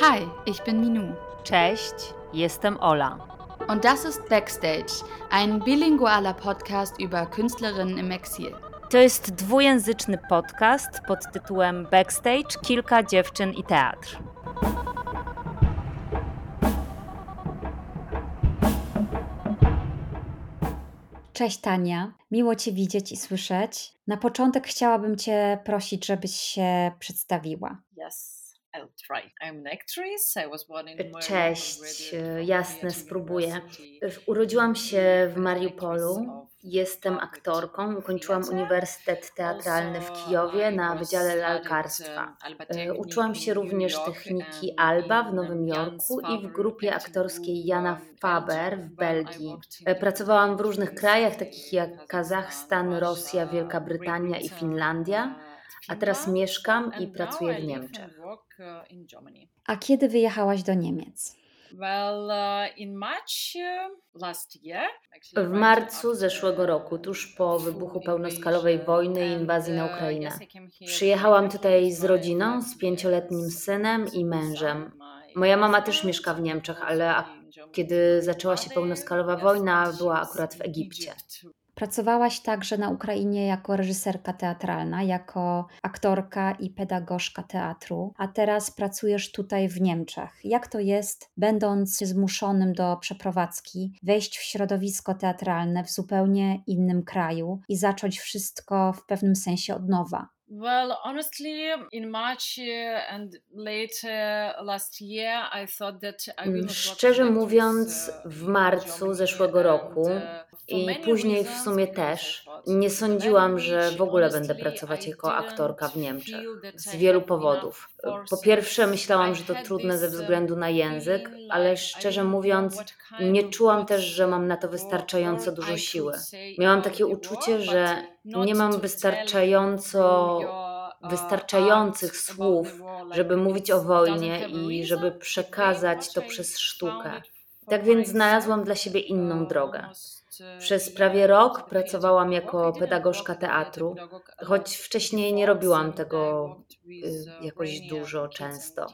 Hi, ich bin Minu. Cześć, jestem Ola. Und das ist Backstage, ein bilingualer Podcast über Künstlerinnen im Exil. To jest dwujęzyczny podcast pod tytułem Backstage Kilka dziewczyn i teatr. Cześć Tania, miło Cię widzieć i słyszeć. Na początek chciałabym Cię prosić, żebyś się przedstawiła. Yes, I'll try. I'm an actress. I was born in Mariupol, Cześć, jasne, spróbuję. Urodziłam się w Mariupolu. Jestem aktorką. Ukończyłam. Uniwersytet Teatralny w Kijowie na Wydziale Lalkarstwa. E, Technic Uczyłam się również techniki Alba w Nowym Jorku i w grupie aktorskiej Jana Faber w Belgii. E, Pracowałam w różnych krajach, takich jak Kazachstan, Rosja, Wielka Brytania i Finlandia. A teraz mieszkam i pracuję w Niemczech. A kiedy wyjechałaś do Niemiec? Well, uh, in March uh, last year, actually W marcu zeszłego roku, tuż po wybuchu pełnoskalowej wojny i and, inwazji na uh, Ukrainę. Przyjechałam tutaj z rodziną, z pięcioletnim synem i mężem. Moja mama też mieszka w Niemczech, ale kiedy zaczęła się pełnoskalowa wojna, była akurat w Egipcie. Pracowałaś także na Ukrainie jako reżyserka teatralna, jako aktorka i pedagogzka teatru, a teraz pracujesz tutaj w Niemczech. Jak to jest, będąc zmuszonym do przeprowadzki, wejść w środowisko teatralne w zupełnie innym kraju i zacząć wszystko w pewnym sensie od nowa? Well, honestly, in March uh, and late uh, last year, I thought that I Szczerze mówiąc, w uh, in marcu zeszłego and, roku uh, i później w sumie też nie sądziłam, że w ogóle będę pracować jako aktorka w Niemczech. Z wielu powodów. Po pierwsze, myślałam, że to trudne ze um, względu na język, ale szczerze mówiąc, nie czułam też, że mam na to wystarczająco dużo siły. Miałam takie uczucie, że nie mam wystarczająco your, uh, wystarczających słów, żeby mówić o wojnie i żeby przekazać to przez sztukę. Tak więc znalazłam dla siebie inną uh, drogę. Przez prawie rok pracowałam jako pedagogzka teatru, choć wcześniej nie robiłam tego y, jakoś dużo, często.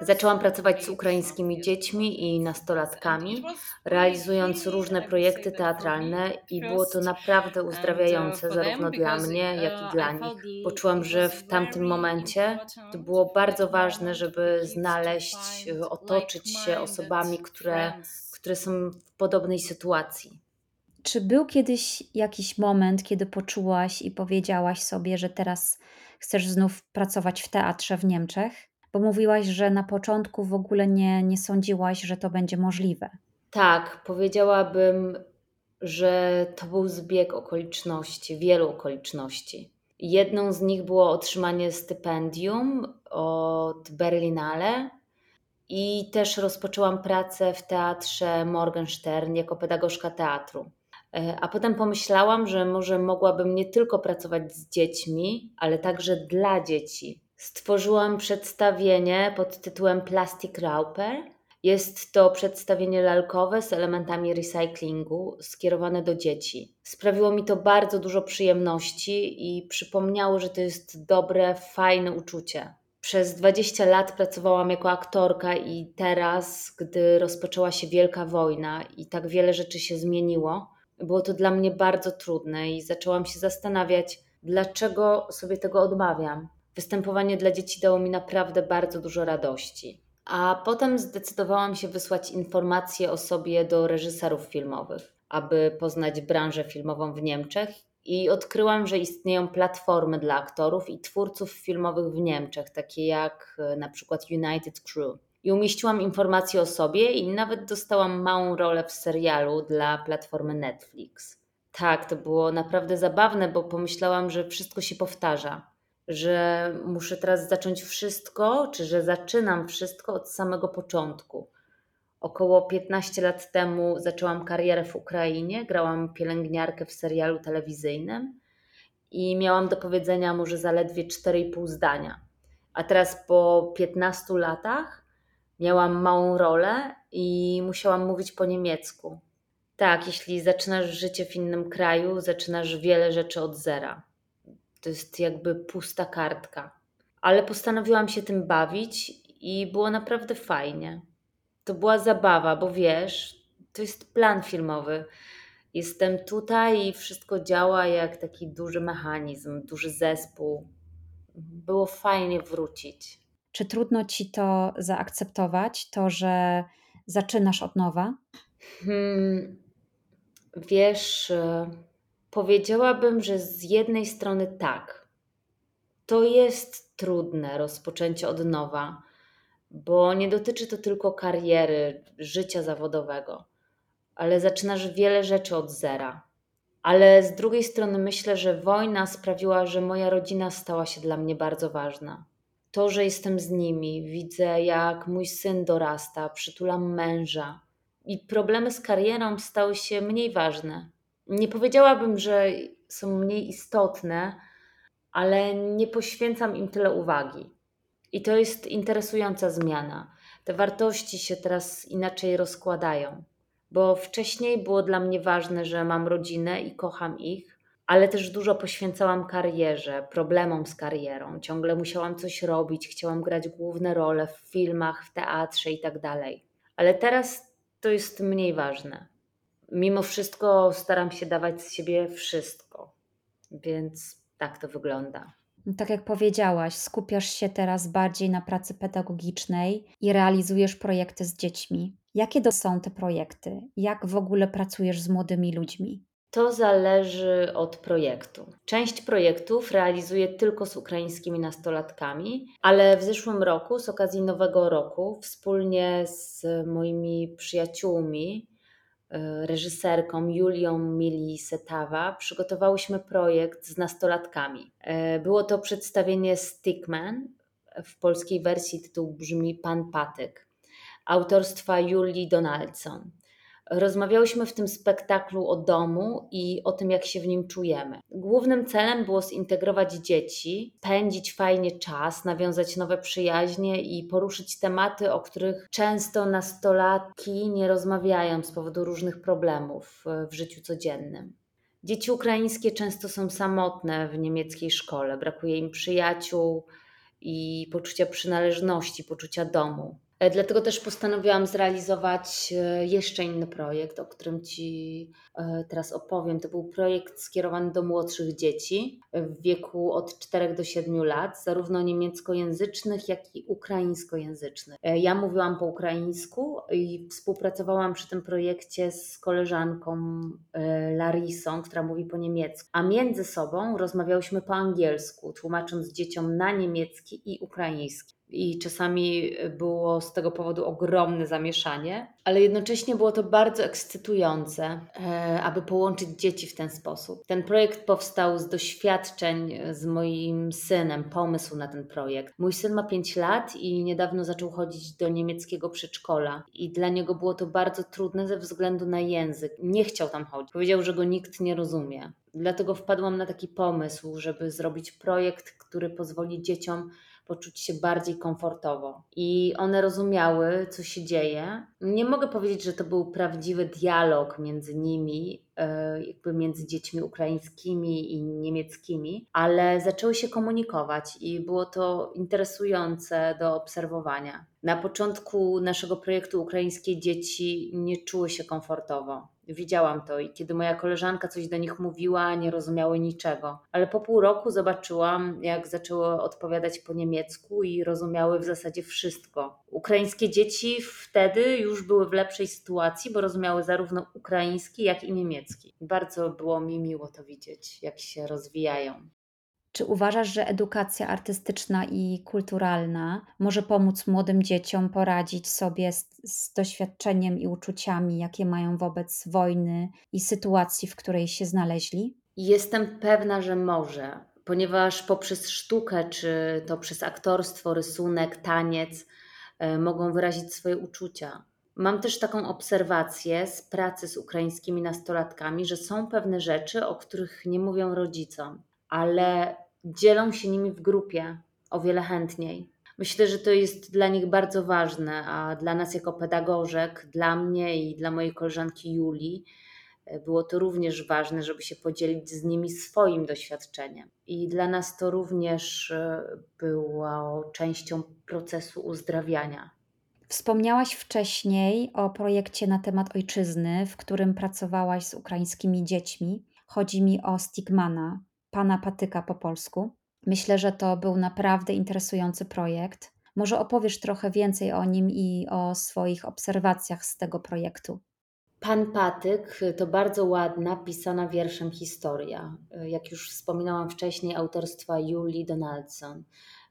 Zaczęłam pracować z ukraińskimi dziećmi i nastolatkami, realizując różne projekty teatralne i było to naprawdę uzdrawiające zarówno dla mnie, jak i dla nich. Poczułam, że w tamtym momencie to było bardzo ważne, żeby znaleźć, y, otoczyć się osobami, które, które są w podobnej sytuacji. Czy był kiedyś jakiś moment, kiedy poczułaś i powiedziałaś sobie, że teraz chcesz znów pracować w teatrze w Niemczech? Bo mówiłaś, że na początku w ogóle nie, nie sądziłaś, że to będzie możliwe. Tak, powiedziałabym, że to był zbieg okoliczności, wielu okoliczności. Jedną z nich było otrzymanie stypendium od Berlinale i też rozpoczęłam pracę w teatrze Morgenstern jako pedagogzka teatru. E, A potem pomyślałam, że może mogłabym nie tylko pracować z dziećmi, ale także dla dzieci. Stworzyłam przedstawienie pod tytułem Plastic Rauper. Jest to przedstawienie lalkowe z elementami recyklingu skierowane do dzieci. Sprawiło mi to bardzo dużo przyjemności i przypomniało, że to jest dobre, fajne uczucie. Przez 20 lat pracowałam jako aktorka i teraz, gdy rozpoczęła się wielka wojna i tak wiele rzeczy się zmieniło, było to dla mnie bardzo trudne i zaczęłam się zastanawiać, dlaczego sobie tego odmawiam. Występowanie dla dzieci dało mi naprawdę bardzo dużo radości. A potem zdecydowałam się wysłać informacje o sobie do reżyserów filmowych, aby poznać branżę filmową w Niemczech i odkryłam, że istnieją platformy dla aktorów i twórców filmowych w Niemczech, takie jak e, na przykład United Crew. I umieściłam informacje o sobie i nawet dostałam małą rolę w serialu dla platformy Netflix. Tak, to było naprawdę zabawne, bo pomyślałam, że wszystko się powtarza, że muszę teraz zacząć wszystko, czy że zaczynam wszystko od samego początku. Około 15 lat temu zaczęłam karierę w Ukrainie, grałam pielęgniarkę w serialu telewizyjnym i miałam do powiedzenia może zaledwie 4,5 zdania. A teraz po 15 latach miałam małą rolę i musiałam mówić po niemiecku. Tak, jeśli zaczynasz życie w innym kraju, zaczynasz wiele rzeczy od zera. To jest jakby pusta kartka. ale postanowiłam się tym bawić i było naprawdę fajnie. To była zabawa, bo wiesz, to jest plan filmowy. Jestem tutaj i wszystko działa jak taki duży mechanizm, duży zespół. Było fajnie wrócić. Czy trudno ci to zaakceptować, to, że zaczynasz od nowa? Hmm, wiesz, e, powiedziałabym, że z jednej strony tak. To jest trudne rozpoczęcie od nowa, bo nie dotyczy to tylko kariery, życia zawodowego, ale zaczynasz wiele rzeczy od zera. Ale z drugiej strony myślę, że wojna sprawiła, że moja rodzina stała się dla mnie bardzo ważna. To, że jestem z nimi, widzę jak mój syn dorasta, przytulam męża i problemy z karierą stały się mniej ważne. Nie powiedziałabym, że są mniej istotne, ale nie poświęcam im tyle uwagi. I to jest interesująca zmiana. Te wartości się teraz inaczej rozkładają, bo wcześniej było dla mnie ważne, że mam rodzinę i kocham ich, ale też dużo poświęcałam karierze, problemom z karierą. Ciągle musiałam coś robić, chciałam grać główne role w filmach, w teatrze i tak dalej. Ale teraz to jest mniej ważne. Mimo wszystko staram się dawać z siebie wszystko, więc tak to wygląda. Tak jak powiedziałaś, skupiasz się teraz bardziej na pracy pedagogicznej i realizujesz projekty z dziećmi. Jakie to są te projekty? Jak w ogóle pracujesz z młodymi ludźmi? To zależy od projektu. Część projektów realizuję tylko z ukraińskimi nastolatkami, ale w zeszłym roku, z okazji Nowego Roku, wspólnie z moimi przyjaciółmi, e, reżyserką Julią Mili Setawa, przygotowałyśmy projekt z nastolatkami. E, było to przedstawienie Stickman. W polskiej wersji tytuł brzmi Pan Patyk, autorstwa Julii Donaldson. Rozmawiałyśmy w tym spektaklu o domu i o tym, jak się w nim czujemy. Głównym celem było zintegrować dzieci, pędzić fajnie czas, nawiązać nowe przyjaźnie i poruszyć tematy, o których często nastolatki nie rozmawiają z powodu różnych problemów w życiu codziennym. Dzieci ukraińskie często są samotne w niemieckiej szkole, brakuje im przyjaciół i poczucia przynależności, poczucia domu. E, dlatego też postanowiłam zrealizować e, jeszcze inny projekt, o którym Ci e, teraz opowiem. To był projekt skierowany do młodszych dzieci w wieku od 4 do 7 lat, zarówno niemieckojęzycznych, jak i ukraińskojęzycznych. Ja mówiłam po ukraińsku i współpracowałam przy tym projekcie z koleżanką Larisą, która mówi po niemiecku, a między sobą rozmawiałyśmy po angielsku, tłumacząc dzieciom na niemiecki i ukraiński i czasami było z tego powodu ogromne zamieszanie, ale jednocześnie było to bardzo ekscytujące, e, aby połączyć dzieci w ten sposób. Ten projekt powstał z doświadczeń z moim synem, pomysł na ten projekt. Mój syn ma 5 lat i niedawno zaczął chodzić do niemieckiego przedszkola, i dla niego było to bardzo trudne ze względu na język. Nie chciał tam chodzić, powiedział, że go nikt nie rozumie. Dlatego wpadłam na taki pomysł, żeby zrobić projekt, który pozwoli dzieciom poczuć się bardziej komfortowo. I one rozumiały, co się dzieje. Nie mogę powiedzieć, że to był prawdziwy dialog między nimi, e, jakby między dziećmi ukraińskimi i niemieckimi, ale zaczęły się komunikować i było to interesujące do obserwowania. Na początku naszego projektu ukraińskie dzieci nie czuły się komfortowo. Widziałam to i kiedy moja koleżanka coś do nich mówiła, nie rozumiały niczego. Ale po pół roku zobaczyłam, jak zaczęły odpowiadać po niemiecku i rozumiały w zasadzie wszystko. Ukraińskie dzieci wtedy już były w lepszej sytuacji, bo rozumiały zarówno ukraiński, jak i niemiecki. Bardzo było mi miło to widzieć, jak się rozwijają. Czy uważasz, że edukacja artystyczna i kulturalna może pomóc młodym dzieciom poradzić sobie z, z, doświadczeniem i uczuciami, jakie mają wobec wojny i sytuacji, w której się znaleźli? Jestem pewna, że może, ponieważ poprzez sztukę, czy to przez aktorstwo, rysunek, taniec, y, mogą wyrazić swoje uczucia. Mam też taką obserwację z pracy z ukraińskimi nastolatkami, że są pewne rzeczy, o których nie mówią rodzicom, ale dzielą się nimi w grupie o wiele chętniej. Myślę, że to jest dla nich bardzo ważne, a dla nas jako pedagożek, dla mnie i dla mojej koleżanki Julii, Było to również ważne, żeby się podzielić z nimi swoim doświadczeniem. I dla nas to również e, było częścią procesu uzdrawiania. Wspomniałaś wcześniej o projekcie na temat ojczyzny, w którym pracowałaś z ukraińskimi dziećmi. Chodzi mi o Stigmana, pana Patyka po polsku. Myślę, że to był naprawdę interesujący projekt. Może opowiesz trochę więcej o nim i o swoich obserwacjach z tego projektu. Pan Patyk to bardzo ładna, pisana wierszem historia. Jak już wspominałam wcześniej, autorstwa Julie Donaldson,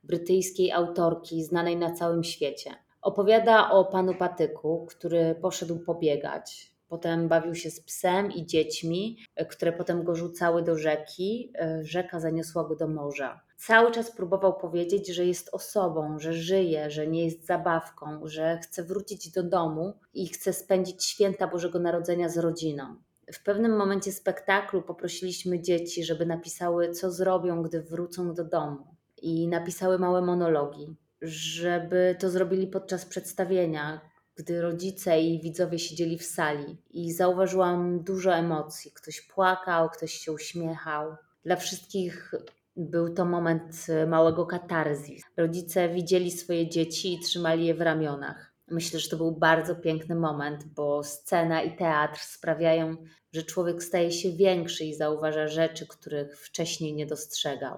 brytyjskiej autorki znanej na całym świecie. Opowiada o panu Patyku, który poszedł pobiegać. Potem bawił się z psem i dziećmi, które potem go rzucały do rzeki. Rzeka zaniosła go do morza. Cały czas próbował powiedzieć, że jest osobą, że żyje, że nie jest zabawką, że chce wrócić do domu i chce spędzić święta Bożego Narodzenia z rodziną. W pewnym momencie spektaklu poprosiliśmy dzieci, żeby napisały, co zrobią, gdy wrócą do domu. I napisały małe monologi żeby to zrobili podczas przedstawienia, gdy rodzice i widzowie siedzieli w sali i zauważyłam dużo emocji. Ktoś płakał, ktoś się uśmiechał. Dla wszystkich był to moment małego katarzji. Rodzice widzieli swoje dzieci i trzymali je w ramionach. Myślę, że to był bardzo piękny moment, bo scena i teatr sprawiają, że człowiek staje się większy i zauważa rzeczy, których wcześniej nie dostrzegał.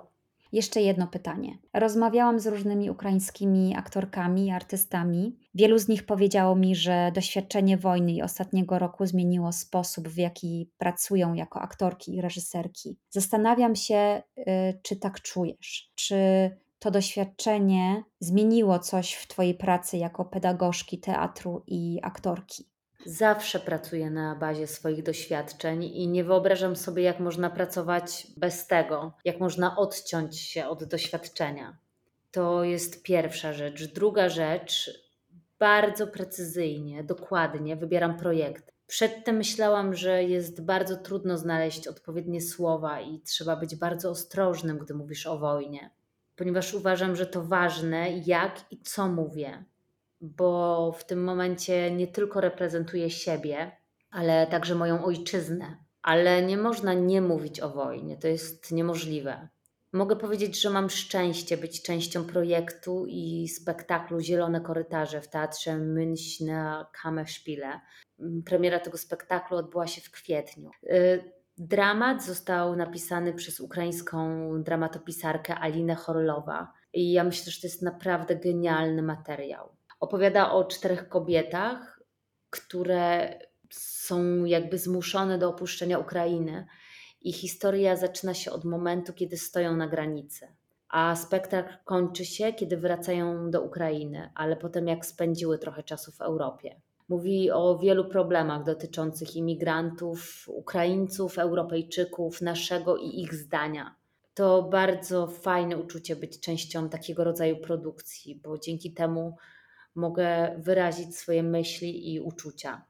Jeszcze jedno pytanie. Rozmawiałam z różnymi ukraińskimi aktorkami i artystami. Wielu z nich powiedziało mi, że doświadczenie wojny i ostatniego roku zmieniło sposób, w jaki pracują jako aktorki i reżyserki. Zastanawiam się, y, czy tak czujesz. Czy to doświadczenie zmieniło coś w Twojej pracy jako pedagogzki teatru i aktorki? Zawsze pracuję na bazie swoich doświadczeń i nie wyobrażam sobie, jak można pracować bez tego, jak można odciąć się od doświadczenia. To jest pierwsza rzecz. Druga rzecz, bardzo precyzyjnie, dokładnie wybieram projekt. Przedtem myślałam, że jest bardzo trudno znaleźć odpowiednie słowa i trzeba być bardzo ostrożnym, gdy mówisz o wojnie, ponieważ uważam, że to ważne, jak i co mówię bo w tym momencie nie tylko reprezentuję siebie, ale także moją ojczyznę. Ale nie można nie mówić o wojnie, to jest niemożliwe. Mogę powiedzieć, że mam szczęście być częścią projektu i spektaklu Zielone Korytarze w teatrze Münchner Kammerspiele. Premiera tego spektaklu odbyła się w kwietniu. Y, dramat został napisany przez ukraińską dramatopisarkę Alinę Horlowa i ja myślę, że to jest naprawdę genialny materiał. Opowiada o czterech kobietach, które są jakby zmuszone do opuszczenia Ukrainy. I historia zaczyna się od momentu, kiedy stoją na granicy. A spektakl kończy się, kiedy wracają do Ukrainy, ale potem jak spędziły trochę czasu w Europie. Mówi o wielu problemach dotyczących imigrantów, Ukraińców, Europejczyków, naszego i ich zdania. To bardzo fajne uczucie być częścią takiego rodzaju produkcji, bo dzięki temu mogę wyrazić swoje myśli i uczucia.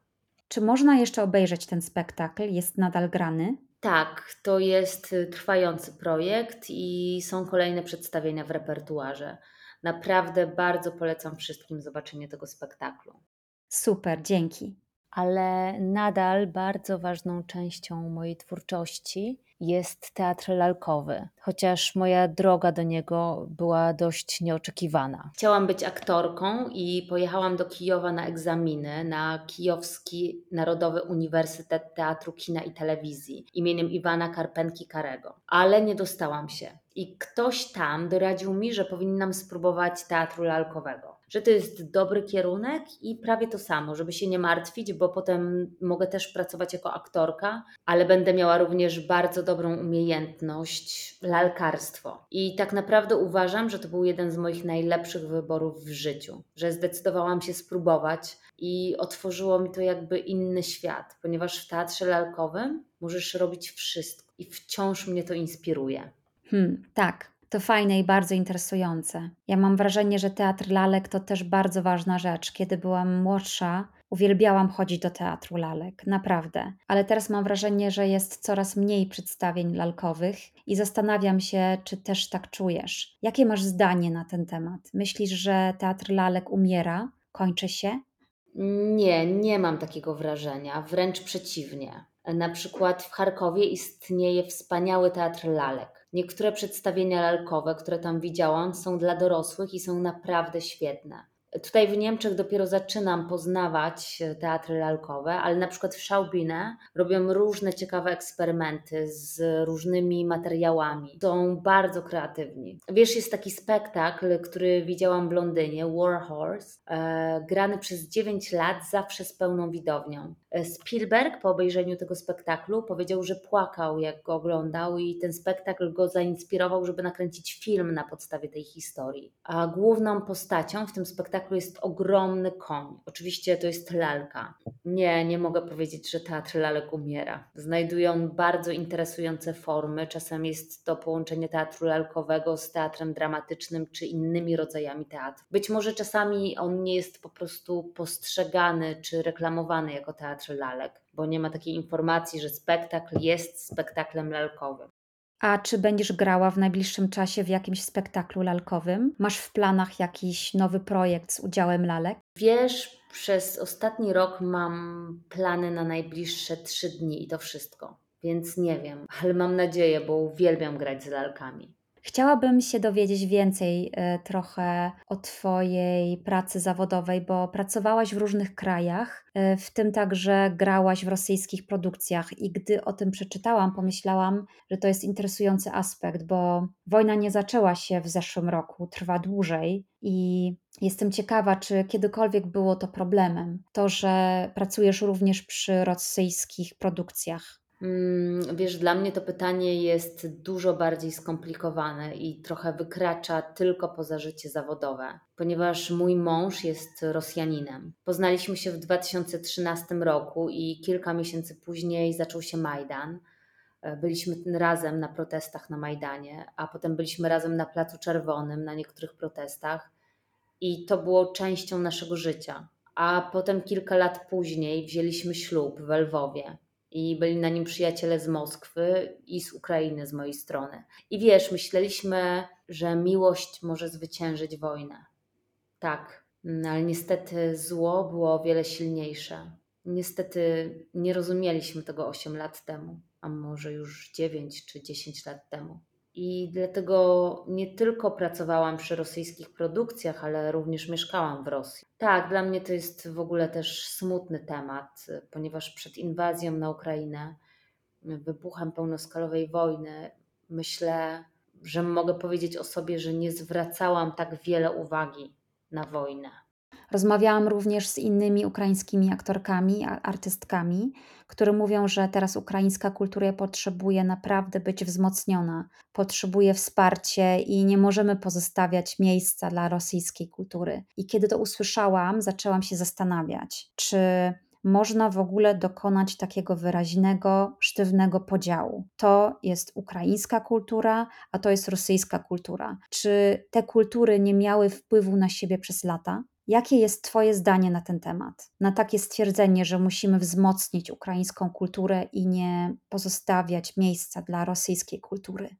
Czy można jeszcze obejrzeć ten spektakl? Jest nadal grany? Tak, to jest trwający projekt i są kolejne przedstawienia w repertuarze. Naprawdę bardzo polecam wszystkim zobaczenie tego spektaklu. Super, dzięki. Ale nadal bardzo ważną częścią mojej twórczości jest teatr lalkowy, chociaż moja droga do niego była dość nieoczekiwana. Chciałam być aktorką i pojechałam do Kijowa na egzaminy na Kijowski Narodowy Uniwersytet Teatru, Kina i Telewizji imieniem Iwana Karpenki-Karego, ale nie dostałam się. I ktoś tam doradził mi, że powinnam spróbować teatru lalkowego że to jest dobry kierunek i prawie to samo, żeby się nie martwić, bo potem mogę też pracować jako aktorka, ale będę miała również bardzo dobrą umiejętność lalkarstwo. I tak naprawdę uważam, że to był jeden z moich najlepszych wyborów w życiu, że zdecydowałam się spróbować i otworzyło mi to jakby inny świat, ponieważ w teatrze lalkowym możesz robić wszystko i wciąż mnie to inspiruje. Hmm, tak, to fajne i bardzo interesujące. Ja mam wrażenie, że teatr lalek to też bardzo ważna rzecz. Kiedy byłam młodsza, uwielbiałam chodzić do teatru lalek, naprawdę. Ale teraz mam wrażenie, że jest coraz mniej przedstawień lalkowych i zastanawiam się, czy też tak czujesz. Jakie masz zdanie na ten temat? Myślisz, że teatr lalek umiera, kończy się? Nie, nie mam takiego wrażenia, wręcz przeciwnie. Na przykład w Charkowie istnieje wspaniały teatr lalek. Niektóre przedstawienia lalkowe, które tam widziałam, są dla dorosłych i są naprawdę świetne. Tutaj w Niemczech dopiero zaczynam poznawać teatry lalkowe, ale na przykład w Schaubine robią różne ciekawe eksperymenty z różnymi materiałami. Są bardzo kreatywni. Wiesz, jest taki spektakl, który widziałam w Londynie, War Horse, e, grany przez 9 lat, zawsze z pełną widownią. E, Spielberg po obejrzeniu tego spektaklu powiedział, że płakał jak go oglądał i ten spektakl go zainspirował, żeby nakręcić film na podstawie tej historii. A główną postacią w tym spektaklu jest ogromny koń. Oczywiście to jest lalka. Nie, nie mogę powiedzieć, że teatr lalek umiera. Znajduje on bardzo interesujące formy. Czasem jest to połączenie teatru lalkowego z teatrem dramatycznym czy innymi rodzajami teatru. Być może czasami on nie jest po prostu postrzegany czy reklamowany jako teatr lalek, bo nie ma takiej informacji, że spektakl jest spektaklem lalkowym. A czy będziesz grała w najbliższym czasie w jakimś spektaklu lalkowym? Masz w planach jakiś nowy projekt z udziałem lalek? Wiesz, przez ostatni rok mam plany na najbliższe trzy dni i to wszystko. Więc nie wiem, ale mam nadzieję, bo uwielbiam grać z lalkami. Chciałabym się dowiedzieć więcej e, trochę o Twojej pracy zawodowej, bo pracowałaś w różnych krajach, e, w tym także grałaś w rosyjskich produkcjach. I gdy o tym przeczytałam, pomyślałam, że to jest interesujący aspekt, bo wojna nie zaczęła się w zeszłym roku, trwa dłużej i jestem ciekawa, czy kiedykolwiek było to problemem, to, że pracujesz również przy rosyjskich produkcjach. Mm, wiesz, dla mnie to pytanie jest dużo bardziej skomplikowane i trochę wykracza tylko poza życie zawodowe, ponieważ mój mąż jest Rosjaninem. Poznaliśmy się w 2013 roku i kilka miesięcy później zaczął się Majdan. E, byliśmy razem na protestach na Majdanie, a potem byliśmy razem na Placu Czerwonym na niektórych protestach i to było częścią naszego życia. A potem kilka lat później wzięliśmy ślub w Lwowie i byli na nim przyjaciele z Moskwy i z Ukrainy z mojej strony. I wiesz, myśleliśmy, że miłość może zwyciężyć wojnę. Tak, no ale niestety zło było o wiele silniejsze. Niestety nie rozumieliśmy tego 8 lat temu, a może już 9 czy 10 lat temu. I dlatego nie tylko pracowałam przy rosyjskich produkcjach, ale również mieszkałam w Rosji. Tak, dla mnie to jest w ogóle też smutny temat, ponieważ przed inwazją na Ukrainę, wybuchem pełnoskalowej wojny, myślę, że mogę powiedzieć o sobie, że nie zwracałam tak wiele uwagi na wojnę. Rozmawiałam również z innymi ukraińskimi aktorkami, artystkami, które mówią, że teraz ukraińska kultura potrzebuje naprawdę być wzmocniona, potrzebuje wsparcia i nie możemy pozostawiać miejsca dla rosyjskiej kultury. I kiedy to usłyszałam, zaczęłam się zastanawiać, czy można w ogóle dokonać takiego wyraźnego, sztywnego podziału. To jest ukraińska kultura, a to jest rosyjska kultura. Czy te kultury nie miały wpływu na siebie przez lata? Jakie jest Twoje zdanie na ten temat? Na takie stwierdzenie, że musimy wzmocnić ukraińską kulturę i nie pozostawiać miejsca dla rosyjskiej kultury?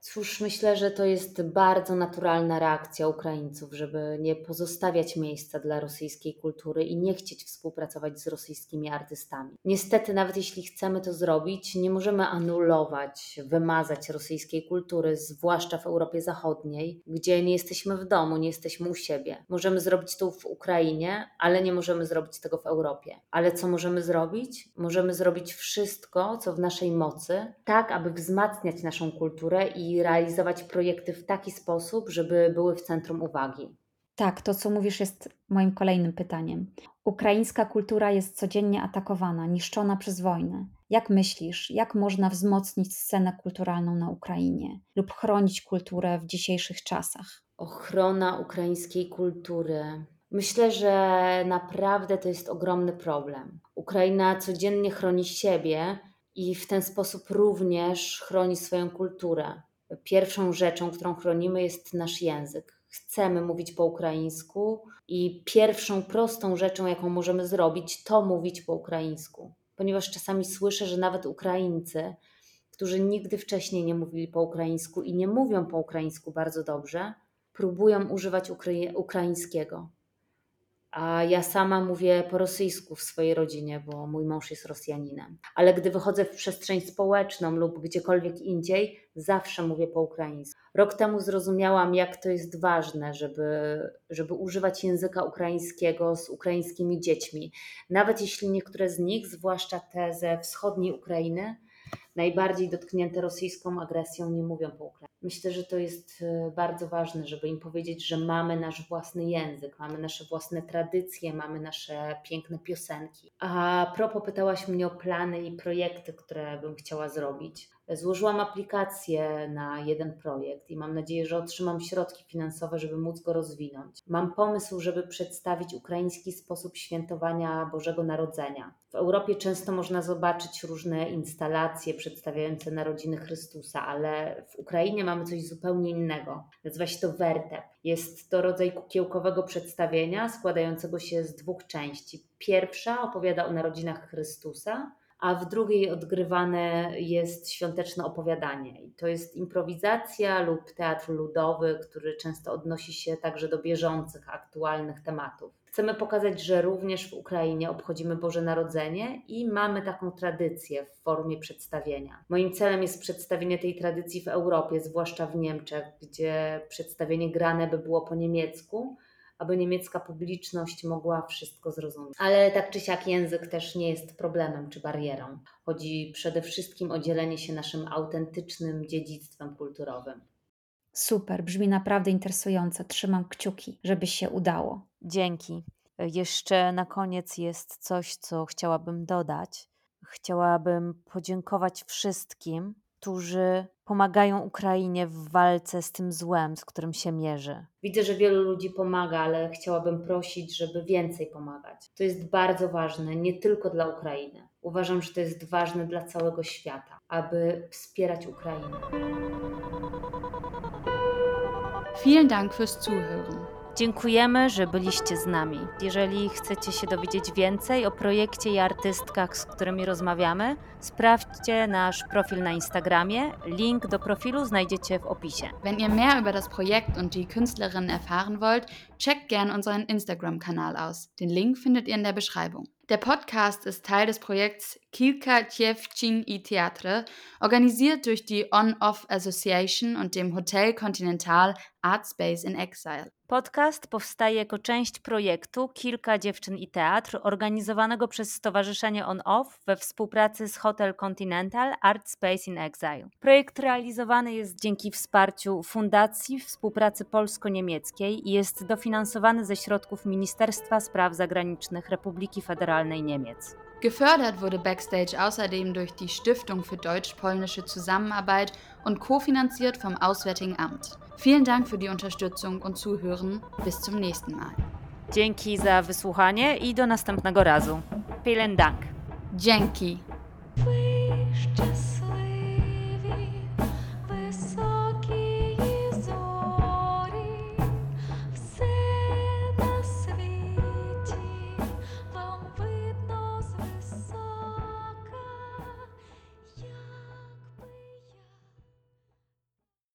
Cóż, myślę, że to jest bardzo naturalna reakcja Ukraińców, żeby nie pozostawiać miejsca dla rosyjskiej kultury i nie chcieć współpracować z rosyjskimi artystami. Niestety, nawet jeśli chcemy to zrobić, nie możemy anulować, wymazać rosyjskiej kultury, zwłaszcza w Europie Zachodniej, gdzie nie jesteśmy w domu, nie jesteśmy u siebie. Możemy zrobić to w Ukrainie, ale nie możemy zrobić tego w Europie. Ale co możemy zrobić? Możemy zrobić wszystko, co w naszej mocy, tak aby wzmacniać naszą kulturę i realizować projekty w taki sposób, żeby były w centrum uwagi. Tak, to co mówisz jest moim kolejnym pytaniem. Ukraińska kultura jest codziennie atakowana, niszczona przez wojnę. Jak myślisz, jak można wzmocnić scenę kulturalną na Ukrainie lub chronić kulturę w dzisiejszych czasach? Ochrona ukraińskiej kultury. Myślę, że naprawdę to jest ogromny problem. Ukraina codziennie chroni siebie i w ten sposób również chroni swoją kulturę pierwszą rzeczą, którą chronimy, jest nasz język. Chcemy mówić po ukraińsku i pierwszą prostą rzeczą, jaką możemy zrobić, to mówić po ukraińsku. Ponieważ czasami słyszę, że nawet Ukraińcy, którzy nigdy wcześniej nie mówili po ukraińsku i nie mówią po ukraińsku bardzo dobrze, próbują używać ukra ukraińskiego. A ja sama mówię po rosyjsku w swojej rodzinie, bo mój mąż jest Rosjaninem. Ale gdy wychodzę w przestrzeń społeczną lub gdziekolwiek indziej, zawsze mówię po ukraińsku. Rok temu zrozumiałam, jak to jest ważne, żeby, żeby używać języka ukraińskiego z ukraińskimi dziećmi. Nawet jeśli niektóre z nich, zwłaszcza te ze wschodniej Ukrainy, najbardziej dotknięte rosyjską agresją, nie mówią po ukraińsku. Myślę, że to jest e, bardzo ważne, żeby im powiedzieć, że mamy nasz własny język, mamy nasze własne tradycje, mamy nasze piękne piosenki. A propos pytałaś mnie o plany i projekty, które bym chciała zrobić. Złożyłam aplikację na jeden projekt i mam nadzieję, że otrzymam środki finansowe, żeby móc go rozwinąć. Mam pomysł, żeby przedstawić ukraiński sposób świętowania Bożego Narodzenia. W Europie często można zobaczyć różne instalacje przedstawiające narodziny Chrystusa, ale w Ukrainie mamy coś zupełnie innego. Nazywa się to wertep. Jest to rodzaj kukiełkowego przedstawienia składającego się z dwóch części. Pierwsza opowiada o narodzinach Chrystusa, a w drugiej odgrywane jest świąteczne opowiadanie. I to jest improwizacja lub teatr ludowy, który często odnosi się także do bieżących, aktualnych tematów. Chcemy pokazać, że również w Ukrainie obchodzimy Boże Narodzenie i mamy taką tradycję w formie przedstawienia. Moim celem jest przedstawienie tej tradycji w Europie, zwłaszcza w Niemczech, gdzie przedstawienie grane by było po niemiecku, aby niemiecka publiczność mogła wszystko zrozumieć. Ale tak czy siak język też nie jest problemem czy barierą. Chodzi przede wszystkim o dzielenie się naszym autentycznym dziedzictwem kulturowym. Super, brzmi naprawdę interesująco. Trzymam kciuki, żeby się udało. Dzięki. Jeszcze na koniec jest coś, co chciałabym dodać. Chciałabym podziękować wszystkim, którzy pomagają Ukrainie w walce z tym złem, z którym się mierzy. Widzę, że wielu ludzi pomaga, ale chciałabym prosić, żeby więcej pomagać. To jest bardzo ważne, nie tylko dla Ukrainy. Uważam, że to jest ważne dla całego świata, aby wspierać Ukrainę. Vielen Dank fürs Zuhören. Dziękujemy, że byliście z nami. Jeżeli chcecie się dowiedzieć więcej o projekcie i artystkach, z którymi rozmawiamy, sprawdźcie nasz profil na Instagramie. Link do profilu znajdziecie w opisie. Wenn ihr mehr über das Projekt und die Künstlerinnen erfahren wollt, checkt gern unseren Instagram-Kanal aus. Den Link findet ihr in der Beschreibung. Der Podcast ist Teil des Projekts Kilka Dziewczyn i Theatre, organisiert durch die On-Off Association und dem Hotel Continental Art Space in Exile. Podcast powstaje jako część projektu Kilka dziewczyn i teatr, organizowanego przez Stowarzyszenie On Off we współpracy z Hotel Continental Art Space in Exile. Projekt realizowany jest dzięki wsparciu Fundacji Współpracy Polsko-Niemieckiej i jest dofinansowany ze środków Ministerstwa Spraw Zagranicznych Republiki Federalnej Niemiec. Gefördert wurde Backstage außerdem durch die Stiftung für deutsch-polnische Zusammenarbeit und kofinanziert vom Auswärtigen Amt. Vielen Dank für die Unterstützung und Zuhören. Bis zum nächsten Mal. Dzięki za wysłuchanie i do następnego razu. Vielen Dank. Dzięki.